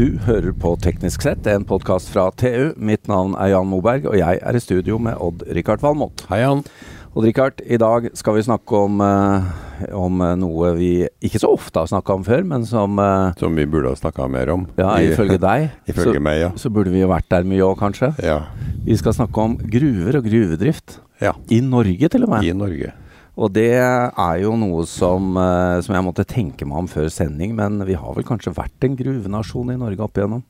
Du hører på Teknisk sett, en podkast fra TU. Mitt navn er Jan Moberg, og jeg er i studio med Odd-Rikard Valmot. Hei, Jan. Odd-Rikard, i dag skal vi snakke om, eh, om eh, noe vi ikke så ofte har snakka om før, men som eh, Som vi burde ha snakka mer om. Ja, ifølge deg. Ifølge så, meg, ja. så burde vi jo vært der mye òg, kanskje. ja. Vi skal snakke om gruver og gruvedrift. Ja. I Norge, til og med. I Norge. Og det er jo noe som, eh, som jeg måtte tenke meg om før sending, men vi har vel kanskje vært en gruvenasjon i Norge opp igjennom?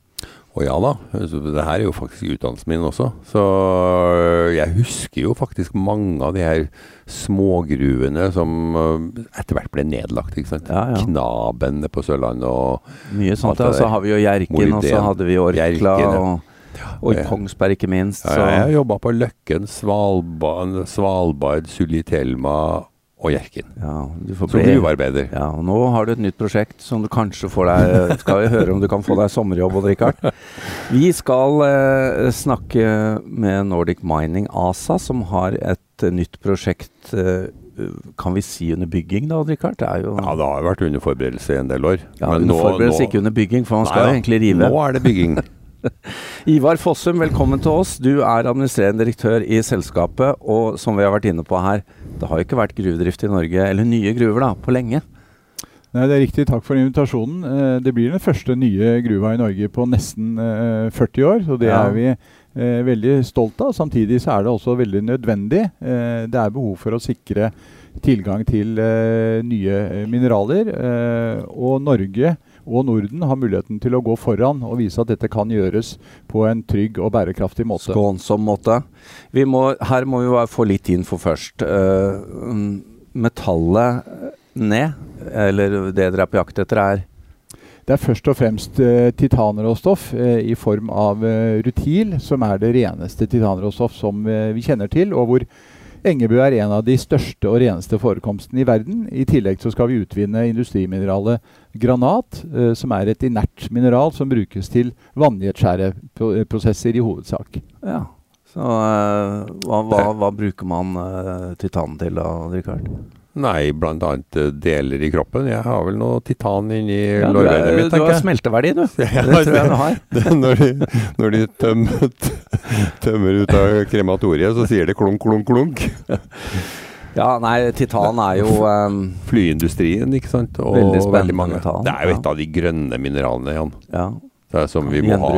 Og ja da, det her er jo faktisk utdannelsen min også. Så øh, jeg husker jo faktisk mange av de her smågruvene som øh, etter hvert ble nedlagt. ikke sant? Ja, ja. Knabene på Sørlandet og Mye sånt. Ja. Så har vi jo Jerken, og så hadde vi Orkla, Jerken, og, og i Kongsberg ikke minst. ja, Jeg har jobba på Løkken, Svalbard, Svalbard Sulitelma og Hjerkinn. ja, Som gruvearbeider. Ja, og nå har du et nytt prosjekt som du kanskje får deg Skal vi høre om du kan få deg sommerjobb, Odd Rikard. Vi skal eh, snakke med Nordic Mining ASA, som har et eh, nytt prosjekt eh, kan vi si under bygging, da, Odd Rikard? Det jo Ja, det har vært under forberedelse i en del år. ja, men under nå- forberedelse, nå- ikke under bygging, for man skal Nei jo egentlig rive. Nå er det bygging. Ivar Fossum, velkommen til oss. Du er administrerende direktør i selskapet, og som vi har vært inne på her, det har ikke vært gruvedrift i Norge, eller nye gruver, da, på lenge. Nei, det er riktig. Takk for invitasjonen. Eh, Det blir den første nye gruva i Norge på nesten eh, 40 år, og det Ja. er vi eh, veldig stolt av. Samtidig så er det også veldig nødvendig. Eh, Det er behov for å sikre tilgang til eh, nye eh, mineraler. eh, Og Norge og Norden har muligheten til å gå foran og vise at dette kan gjøres på en trygg og bærekraftig måte. Skånsom måte. Vi må, her må vi bare få litt info først. Mm, metallet ned, eller det dere er på jakt etter, er Det er først og fremst eh, titanråstoff eh, i form av eh, rutil, som er det reneste titanråstoff som eh, vi kjenner til, og hvor Engebø er en av de største og reneste forekomstene i verden. I tillegg så skal vi utvinne industrimineralet granat, eh, som er et inert mineral som brukes til vannjetskjæreprosesser i hovedsak. Ja. Så eh, hva, hva, hva bruker man uh, titan til da, Rikard? Nei, blant annet eh, deler i kroppen. Jeg har vel noe titan inni Ja, er, mitt, du har smelteverdi, du. Ja, Det tror jeg du har. det- når, de, når de tømmer, tømmer ut av krematoriet, så sier det klunk, klunk, klunk. Ja, nei, titan er jo um, Flyindustrien, ikke sant. Og Veldig spennende mange. Titan, Det er jo ja. et av de grønne mineralene, Jan. ja, Det er som vi må ha.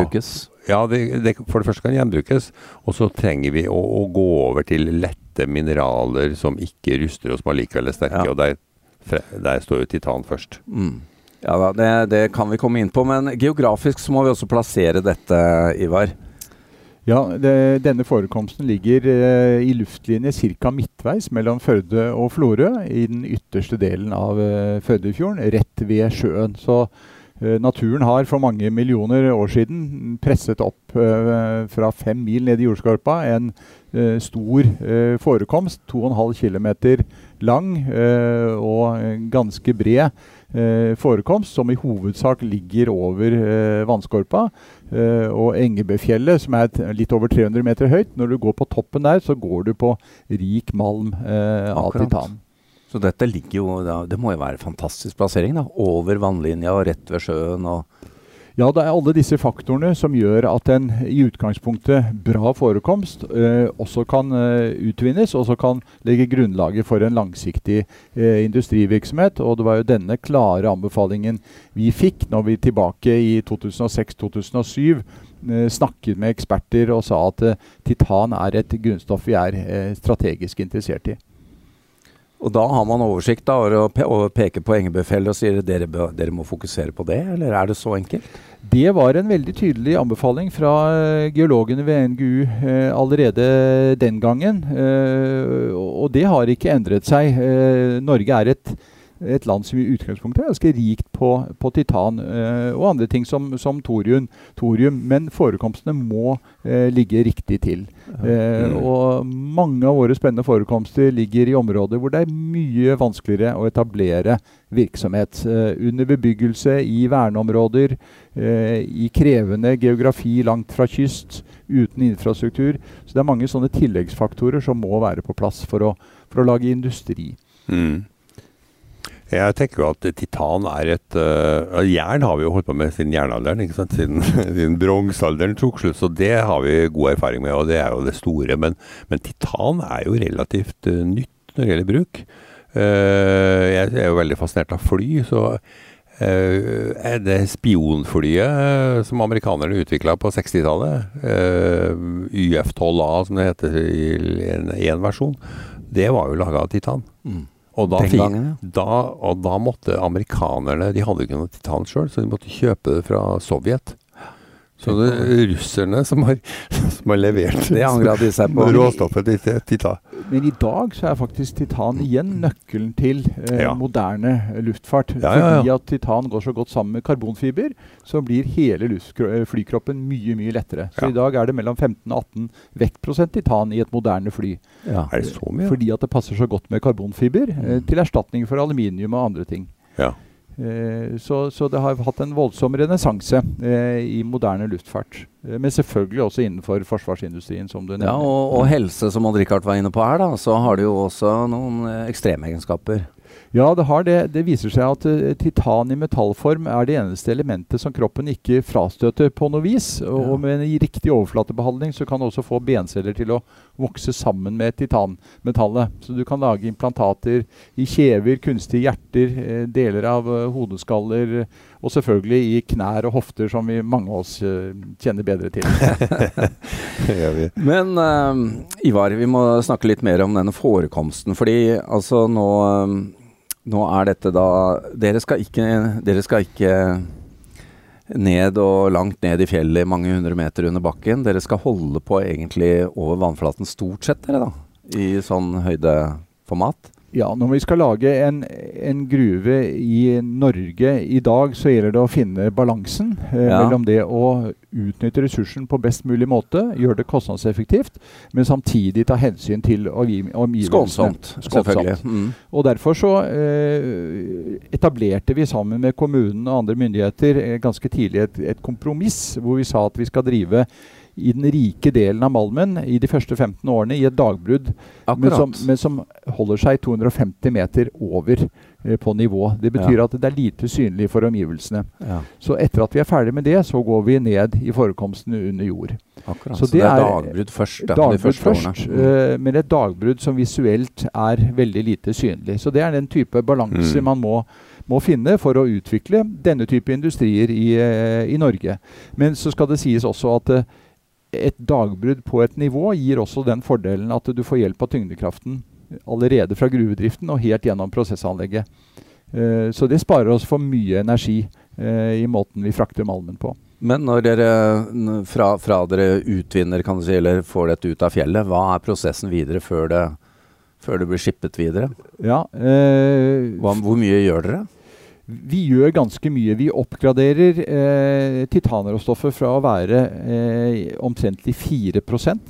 Ja, det, det, for det første kan gjenbrukes, og så trenger vi å, å gå over til lette mineraler som ikke ruster oss, men likevel er sterke. Ja. Og der, der står jo titan først. Mm. Ja da, det, det kan vi komme inn på, men geografisk så må vi også plassere dette, Ivar. Ja, det, denne forekomsten ligger eh, i luftlinje ca. midtveis mellom Førde og Florø, i den ytterste delen av eh, Førdefjorden, rett ved sjøen. Så naturen har for mange millioner år siden presset opp eh, fra fem mil ned i jordskorpa en eh, stor eh, forekomst, 2,5 km lang eh, og ganske bred eh, forekomst, som i hovedsak ligger over eh, vannskorpa. Eh, og Engebøfjellet, som er litt over 300 meter høyt. Når du går på toppen der, så går du på rik malm eh, av Akkurat. titan. Så dette ligger jo da, Det må jo være fantastisk plassering, da. Over vannlinja og rett ved sjøen og Ja, det er alle disse faktorene som gjør at en i utgangspunktet bra forekomst eh, også kan eh, utvinnes, og så kan legge grunnlaget for en langsiktig eh, industrivirksomhet. Og det var jo denne klare anbefalingen vi fikk når vi tilbake i 2006-2007 eh, snakket med eksperter og sa at eh, titan er et grunnstoff vi er eh, strategisk interessert i. Og da har man oversikt da, og, og peker på Engebøfjellet og sier dere, dere må fokusere på det, eller er det så enkelt? Det var en veldig tydelig anbefaling fra eh, geologene ved NGU eh, allerede den gangen. Eh, og det har ikke endret seg. Eh, Norge er et, et land som i utgangspunktet er ganske rikt på, på titan eh, og andre ting som, som thorium, thorium. Men forekomstene må eh, ligge riktig til. Eh, Mm. og mange av våre spennende forekomster ligger i områder hvor det er mye vanskeligere å etablere virksomhet. Eh, under bebyggelse, i verneområder, eh, i krevende geografi langt fra kyst, uten infrastruktur. Så det er mange sånne tilleggsfaktorer som må være på plass for å, for å lage industri. Mm. Jeg tenker jo at titan er et uh, Jern har vi jo holdt på med siden jernalderen. ikke sant? Siden, siden bronsealderen tok slutt, så det har vi god erfaring med, og det er jo det store. Men, men titan er jo relativt uh, nytt når det gjelder bruk. Uh, jeg er jo veldig fascinert av fly, så er det spionflyet som amerikanerne utvikla på 60-tallet, YF-12A som det heter i én versjon, det var jo laga av titan. Mm. Og da, gangen, ja. da, og da, måtte amerikanerne De hadde ikke noe titan sjøl, så de måtte kjøpe det fra Sovjet. Så det er russerne som har, som har levert det de seg på. råstoffet til titan. Men i dag så er faktisk titan igjen nøkkelen til eh, ja. moderne luftfart. Ja, Fordi at titan går så godt sammen med karbonfiber, så blir hele eh, flykroppen mye mye lettere. Så i dag er det mellom 15 og 18 vektprosent titan i et moderne fly. Er det så mye? Fordi at det passer så godt med karbonfiber, eh, mm. til erstatning for aluminium og andre ting. Ja. Eh, så, så, det har hatt en voldsom renessanse eh, i moderne luftfart. Eh, men selvfølgelig også innenfor forsvarsindustrien, som du nevner. Ja, og, og helse, som Odd-Rikard var inne på her, da, så har det jo også noen ekstremegenskaper. Ja, det har det. Det viser seg at uh, titan i metallform er det eneste elementet som kroppen ikke frastøter på noe vis. Og, ja. og med en riktig overflatebehandling så kan du også få benceller til å vokse sammen med titanmetallet. Så du kan lage implantater i kjever, kunstige hjerter, uh, deler av uh, hodeskaller og selvfølgelig i knær og hofter, som vi, mange av oss kjenner bedre til. Men Ivar, vi må snakke litt mer om denne forekomsten. fordi altså nå nå er dette da Dere skal ikke, dere skal ikke ned og langt ned i fjellet mange hundre meter under bakken. Dere skal holde på egentlig over vannflaten stort sett, dere da? I sånn høydeformat? Ja, når vi skal lage en, en, gruve i Norge i dag, så gjelder det å finne balansen eh, ja. mellom det å utnytte ressursen på best mulig måte, gjøre det kostnadseffektivt, men samtidig ta hensyn til omgivelsene. Skånsomt, selvfølgelig. Mm. Og Derfor så eh, etablerte vi sammen med kommunen og andre myndigheter eh, ganske tidlig et, et kompromiss hvor vi sa at vi skal drive i den rike delen av Malmen i de første 15 årene i et dagbrudd, men som, men som, holder seg 250 meter over eh, på nivå. Det betyr ja. at det er lite synlig for omgivelsene. Ja. Så etter at vi er ferdig med det, så går vi ned i forekomstene under jord. Akkurat, så, så det, det, er dagbrudd først? Da, dagbrudd først, uh, men et dagbrudd som visuelt er veldig lite synlig. Så det er den type balanse mm. man må må finne for å utvikle denne type industrier i, uh, i Norge. Men så skal det sies også at uh, et dagbrudd på et nivå gir også den fordelen at du får hjelp av tyngdekraften allerede fra gruvedriften og helt gjennom prosessanlegget. Uh, så det sparer oss for mye energi uh, i måten vi frakter malmen på. Men når dere fra, fra, dere utvinner kan du si, eller får dette ut av fjellet, hva er prosessen videre før det, før det blir skippet videre? Ja, uh, hva, hvor mye gjør dere? Vi gjør ganske mye. Vi oppgraderer eh, titanråstoffet fra å være eh, omtrentlig 4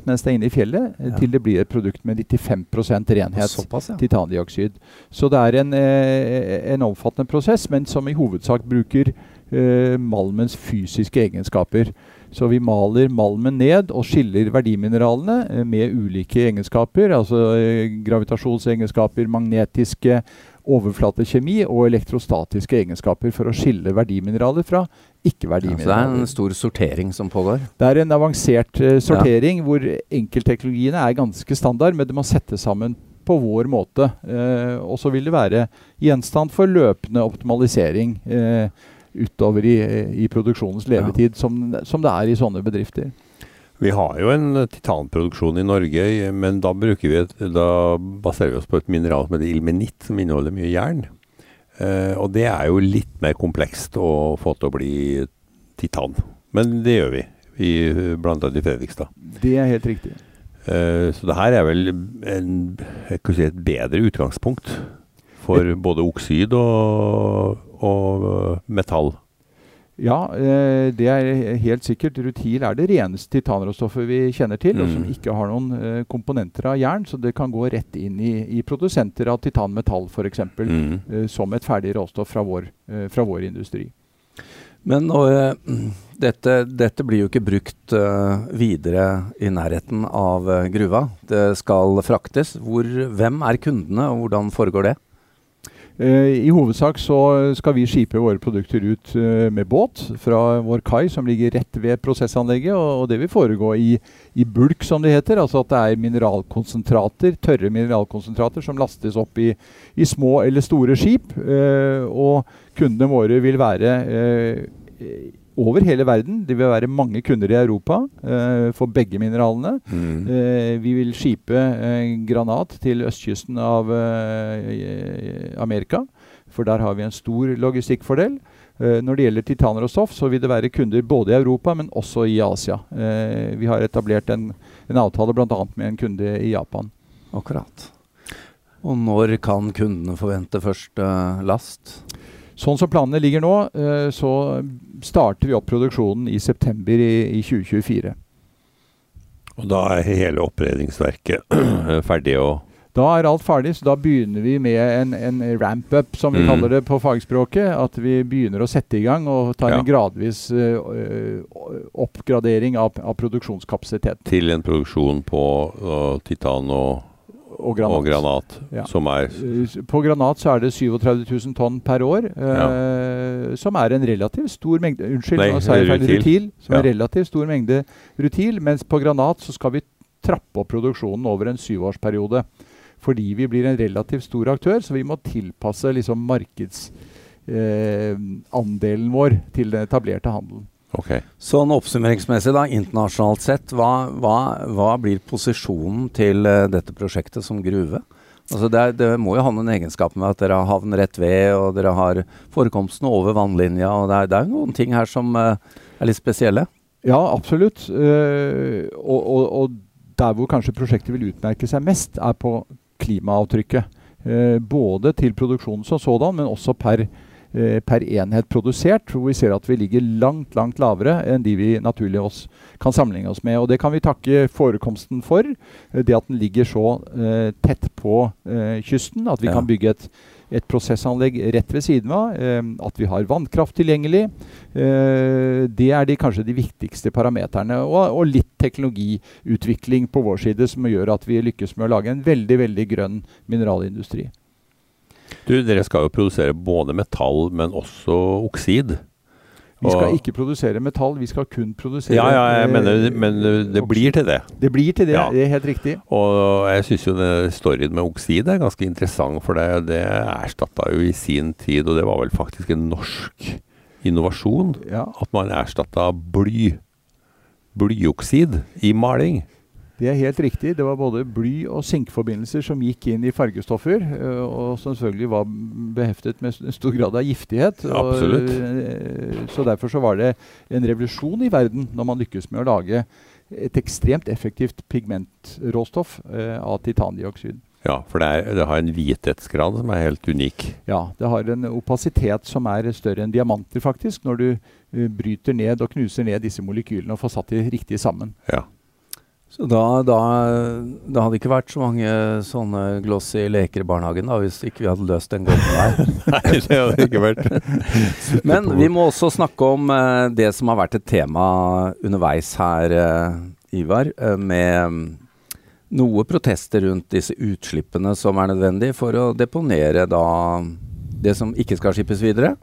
mens det er inne i fjellet, ja. til det blir et produkt med 95 renhet Såpass, ja. titandioksid. Så det er en, eh, en, omfattende prosess, men som i hovedsak bruker eh, malmens fysiske egenskaper. Så vi maler malmen ned og skiller verdimineralene eh, med ulike egenskaper. Altså eh, gravitasjonsegenskaper, magnetiske overflatekjemi og elektrostatiske egenskaper for å skille verdimineraler fra ikke-verdimineraler. Ja, så det er en stor sortering som pågår? Det er en avansert uh, sortering ja. hvor enkeltteknologiene er ganske standard, men det må settes sammen på vår måte. Uh, og så vil det være gjenstand for løpende optimalisering uh, utover i, i, produksjonens levetid, ja. som, som det er i sånne bedrifter. Vi har jo en titanproduksjon i Norge, men da, vi et, da baserer vi oss på et mineral som heter ilmenitt, som inneholder mye jern. Eh, og det er jo litt mer komplekst å få til å bli titan. Men det gjør vi, i, blant annet i Fredrikstad. Det er helt riktig. Eh, så det her er vel en, si et bedre utgangspunkt for både oksid og, og metall. Ja, eh, det er helt sikkert. Rutil er det reneste titanråstoffet vi kjenner til, mm. og som mm. ikke har noen eh, komponenter av jern, så det kan gå rett inn i, i produsenter av titanmetall f.eks. Mm. Eh, som et ferdig råstoff fra vår, fra vår industri. Men og, dette, dette, blir jo ikke brukt videre i nærheten av gruva. Det skal fraktes. Hvor, hvem er kundene, og hvordan foregår det? Eh, I hovedsak så skal vi skipe våre produkter ut eh, med båt fra vår kai, som ligger rett ved prosessanlegget. Og, det vil foregå i, i, bulk, som det heter. Altså at det er mineralkonsentrater, tørre mineralkonsentrater som lastes opp i, i små eller store skip. Eh, og kundene våre vil være over hele verden. Det vil være mange kunder i Europa eh, for begge mineralene. Mm. Eh, vi vil skipe eh, granat til østkysten av Amerika, for der har vi en stor logistikkfordel. når det gjelder titaner og stoff, så vil det være kunder både i Europa, men også i Asia. vi har etablert en, en avtale bl.a. med en kunde i Japan. Akkurat. Og når kan kundene forvente første last? Sånn som planene ligger nå, eh, så starter vi opp produksjonen i september i, i 2024. Og da er hele oppredningsverket ferdig og da er alt ferdig, så da begynner vi med en, en ramp-up, som vi mm. kaller det på fagspråket. At vi begynner å sette i gang og tar ja. en gradvis uh, oppgradering av, av, produksjonskapasitet. Til en produksjon på uh, titan og og granat. Og granat ja. som er eh, På granat så er det 37 000 tonn per år, ja. uh, som er en relativt stor mengde Unnskyld, Nei, feil. Rutil. Som ja. er en relativt stor mengde rutil. Mens på granat så skal vi trappe opp produksjonen over en syvårsperiode. Fordi vi blir en relativt stor aktør, så vi må tilpasse liksom markedsandelen eh, vår til den etablerte handelen. Okay. Sånn oppsummeringsmessig, da, internasjonalt sett, hva, hva, hva blir posisjonen til uh, dette prosjektet som gruve? Altså det, er, det, må jo ha noen egenskaper med at dere har havn rett ved, og dere har forekomstene over vannlinja. og Det er, det er noen ting her som uh, er litt spesielle? Ja, absolutt. Uh, og, og, og, der hvor kanskje prosjektet vil utmerke seg mest, er på klimaavtrykket. både til produksjonen som sådan, men også per Eh, per enhet produsert, hvor vi ser at vi ligger langt langt lavere enn de vi naturlig oss kan sammenligne oss med. Og Det kan vi takke forekomsten for. Eh, det at den ligger så eh, tett på eh, kysten. At vi ja. kan bygge et, et, prosessanlegg rett ved siden av. Eh, at vi har vannkraft tilgjengelig. Eh, det er de, kanskje de viktigste parameterne. Og, og, litt teknologiutvikling på vår side som gjør at vi lykkes med å lage en veldig, veldig grønn mineralindustri. Du, Dere skal jo produsere både metall, men også oksid. Vi skal ikke produsere metall, vi skal kun produsere Ja, ja, jeg mener, men det blir til det. Det blir til det, ja. det er helt riktig. Og jeg syns jo storyen med oksid er ganske interessant, for det, det erstatta jo i sin tid, og det var vel faktisk en norsk innovasjon, ja. at man erstatta bly, blyoksid i maling. Det er helt riktig. Det var både bly- og sinkforbindelser som gikk inn i fargestoffer, eh, og som selvfølgelig var beheftet med stor grad av giftighet. Absolutt. Og, så derfor så var det en revolusjon i verden når man lykkes med å lage et ekstremt effektivt pigmentråstoff eh, av titandioksid. Ja, for det, er, det, har en hvithetsgrad som er helt unik. Ja, det har en opasitet som er større enn diamanter, faktisk, når du uh, bryter ned og knuser ned disse molekylene og får satt de riktig sammen. Ja. Så da, da, det hadde ikke vært så mange sånne glossy leker i barnehagen da, hvis ikke vi hadde løst den gåten der. Nei, det hadde det ikke vært. Men vi må også snakke om uh, det som har vært et tema underveis her, uh, Ivar. Uh, med um, noe protester rundt disse utslippene som er nødvendig for å deponere da det som ikke skal skippes videre.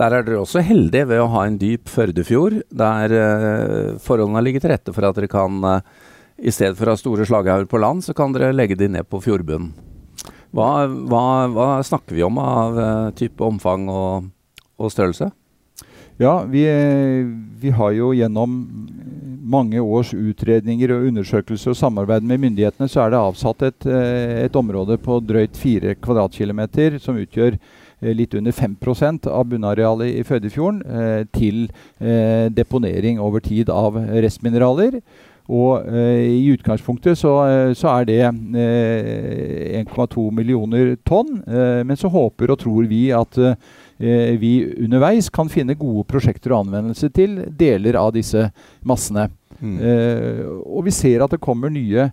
Der er dere også heldige ved å ha en dyp Førdefjord, der forholdene ligger til rette for at dere kan i stedet for å ha store slaghauger på land, så kan dere legge de ned på fjordbunnen. Hva, hva, hva, snakker vi om av uh, type omfang og, og størrelse? Ja, vi, vi, har jo gjennom mange års utredninger og undersøkelser og samarbeid med myndighetene, så er det avsatt et, eh, et område på drøyt 4 kvadratkilometer som utgjør eh, litt under 5% av bunnarealet i Førdefjorden eh, til eh, deponering over tid av restmineraler. Og eh, i utgangspunktet så, eh, så er det eh, 1,2 millioner tonn. Eh, men så håper og tror vi at eh, vi underveis kan finne gode prosjekter og anvendelse til deler av disse massene. Mm. Eh, og vi ser at det kommer nye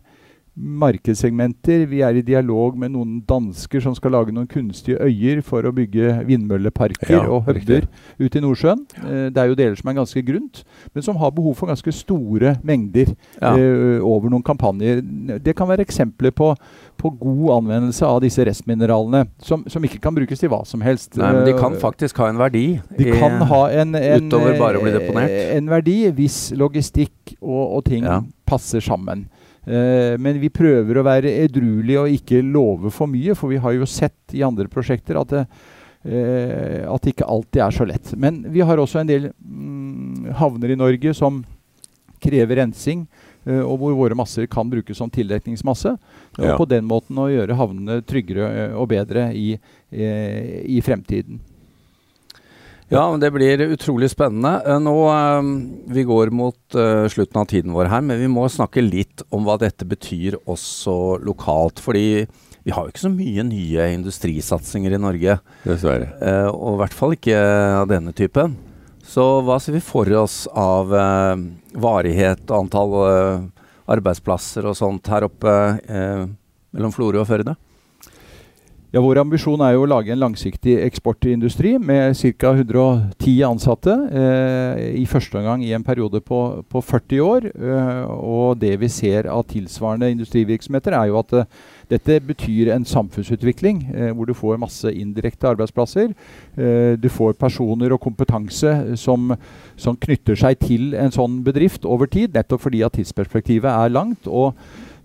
markedssegmenter. Vi er i dialog med noen dansker som skal lage noen kunstige øyer for å bygge vindmølleparker Ja, og høvder ute i Nordsjøen. Ja. det er jo deler som er ganske grunt, men som har behov for ganske store mengder Ja. eh, over noen kampanjer. Det kan være eksempler på, på god anvendelse av disse restmineralene, som, som ikke kan brukes til hva som helst. Nei, men de kan Eh, faktisk ha en verdi. de i- kan ha en, en, utover bare å bli eh, deponert. en verdi hvis logistikk og, og ting passer sammen. Eh, men vi prøver å være edruelige og ikke love for mye, for vi har jo sett i andre prosjekter at det, eh, at det ikke alltid er så lett. Men vi har også en del mm, havner i Norge som krever rensing, eh, og hvor våre masser kan brukes som tildekningsmasse. Og Ja. på den måten å gjøre havnene tryggere og bedre i, i fremtiden. Ja, men det blir utrolig spennende. Eh, Nå, eh, Vi går mot eh, slutten av tiden vår her, men vi må snakke litt om hva dette betyr også lokalt. Fordi vi har jo ikke så mye nye industrisatsinger i Norge. Dessverre. Og i hvert fall ikke av denne typen. Så hva ser vi for oss av eh, varighet og antall eh, arbeidsplasser og sånt her oppe eh, mellom Florø og Førde? Ja, Vår ambisjon er jo å lage en langsiktig eksportindustri med ca. 110 ansatte. Eh, I første omgang i en periode på, på 40 år. Eh, og det vi ser av tilsvarende industrivirksomheter, er jo at eh, dette betyr en samfunnsutvikling eh, hvor du får masse indirekte arbeidsplasser. Eh, du får personer og kompetanse som, som knytter seg til en sånn bedrift over tid, nettopp fordi at tidsperspektivet er langt. og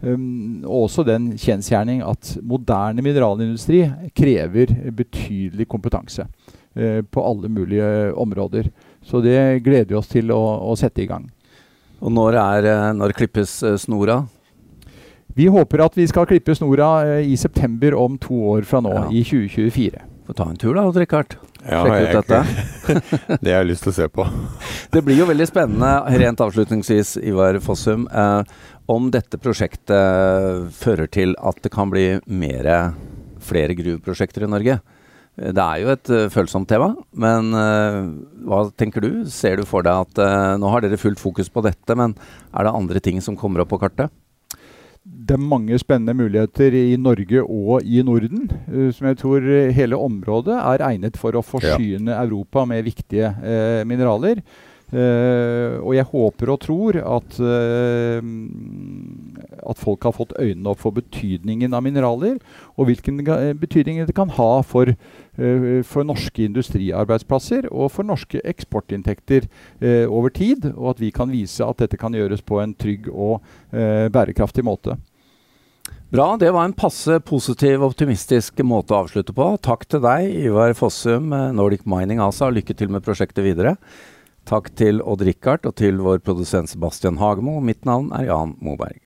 Um, og også den kjensgjerning at moderne mineralindustri krever betydelig kompetanse uh, på alle mulige områder. Så det gleder vi oss til å, å sette i gang. Og når, er, eh, når klippes eh, snora? Vi håper at vi skal klippe snora i september om to år fra nå, Ja. i 2024. Få ta en tur da, Odd Rikard. Ja, Sjekke ut dette. Det har jeg lyst til å se på. Det blir jo veldig spennende, rent avslutningsvis, Ivar Fossum, eh, om dette prosjektet fører til at det kan bli mere, flere gruveprosjekter i Norge. Det er jo et eh, følsomt tema, men uh, hva tenker du? Ser du for deg at uh, nå har dere fullt fokus på dette, men er det andre ting som kommer opp på kartet? Det er mange spennende muligheter i Norge og i Norden, eh, som jeg tror hele området er egnet for å forsyne Europa med viktige eh, mineraler. Eh, og jeg håper og tror at, eh, at folk har fått øynene opp for betydningen av mineraler, og hvilken eh, betydning det kan ha for, eh, for norske industriarbeidsplasser og for norske eksportinntekter over tid, og at vi kan vise at dette kan gjøres på en trygg og bærekraftig måte. Bra, det var en passe positiv, optimistisk måte å avslutte på. Takk til deg, Ivar Fossum, eh, Nordic Mining ASA, lykke til med prosjektet videre. Takk til Odd Rikard og til vår produsent Sebastian Hagemo. Mitt navn er Jan Moberg.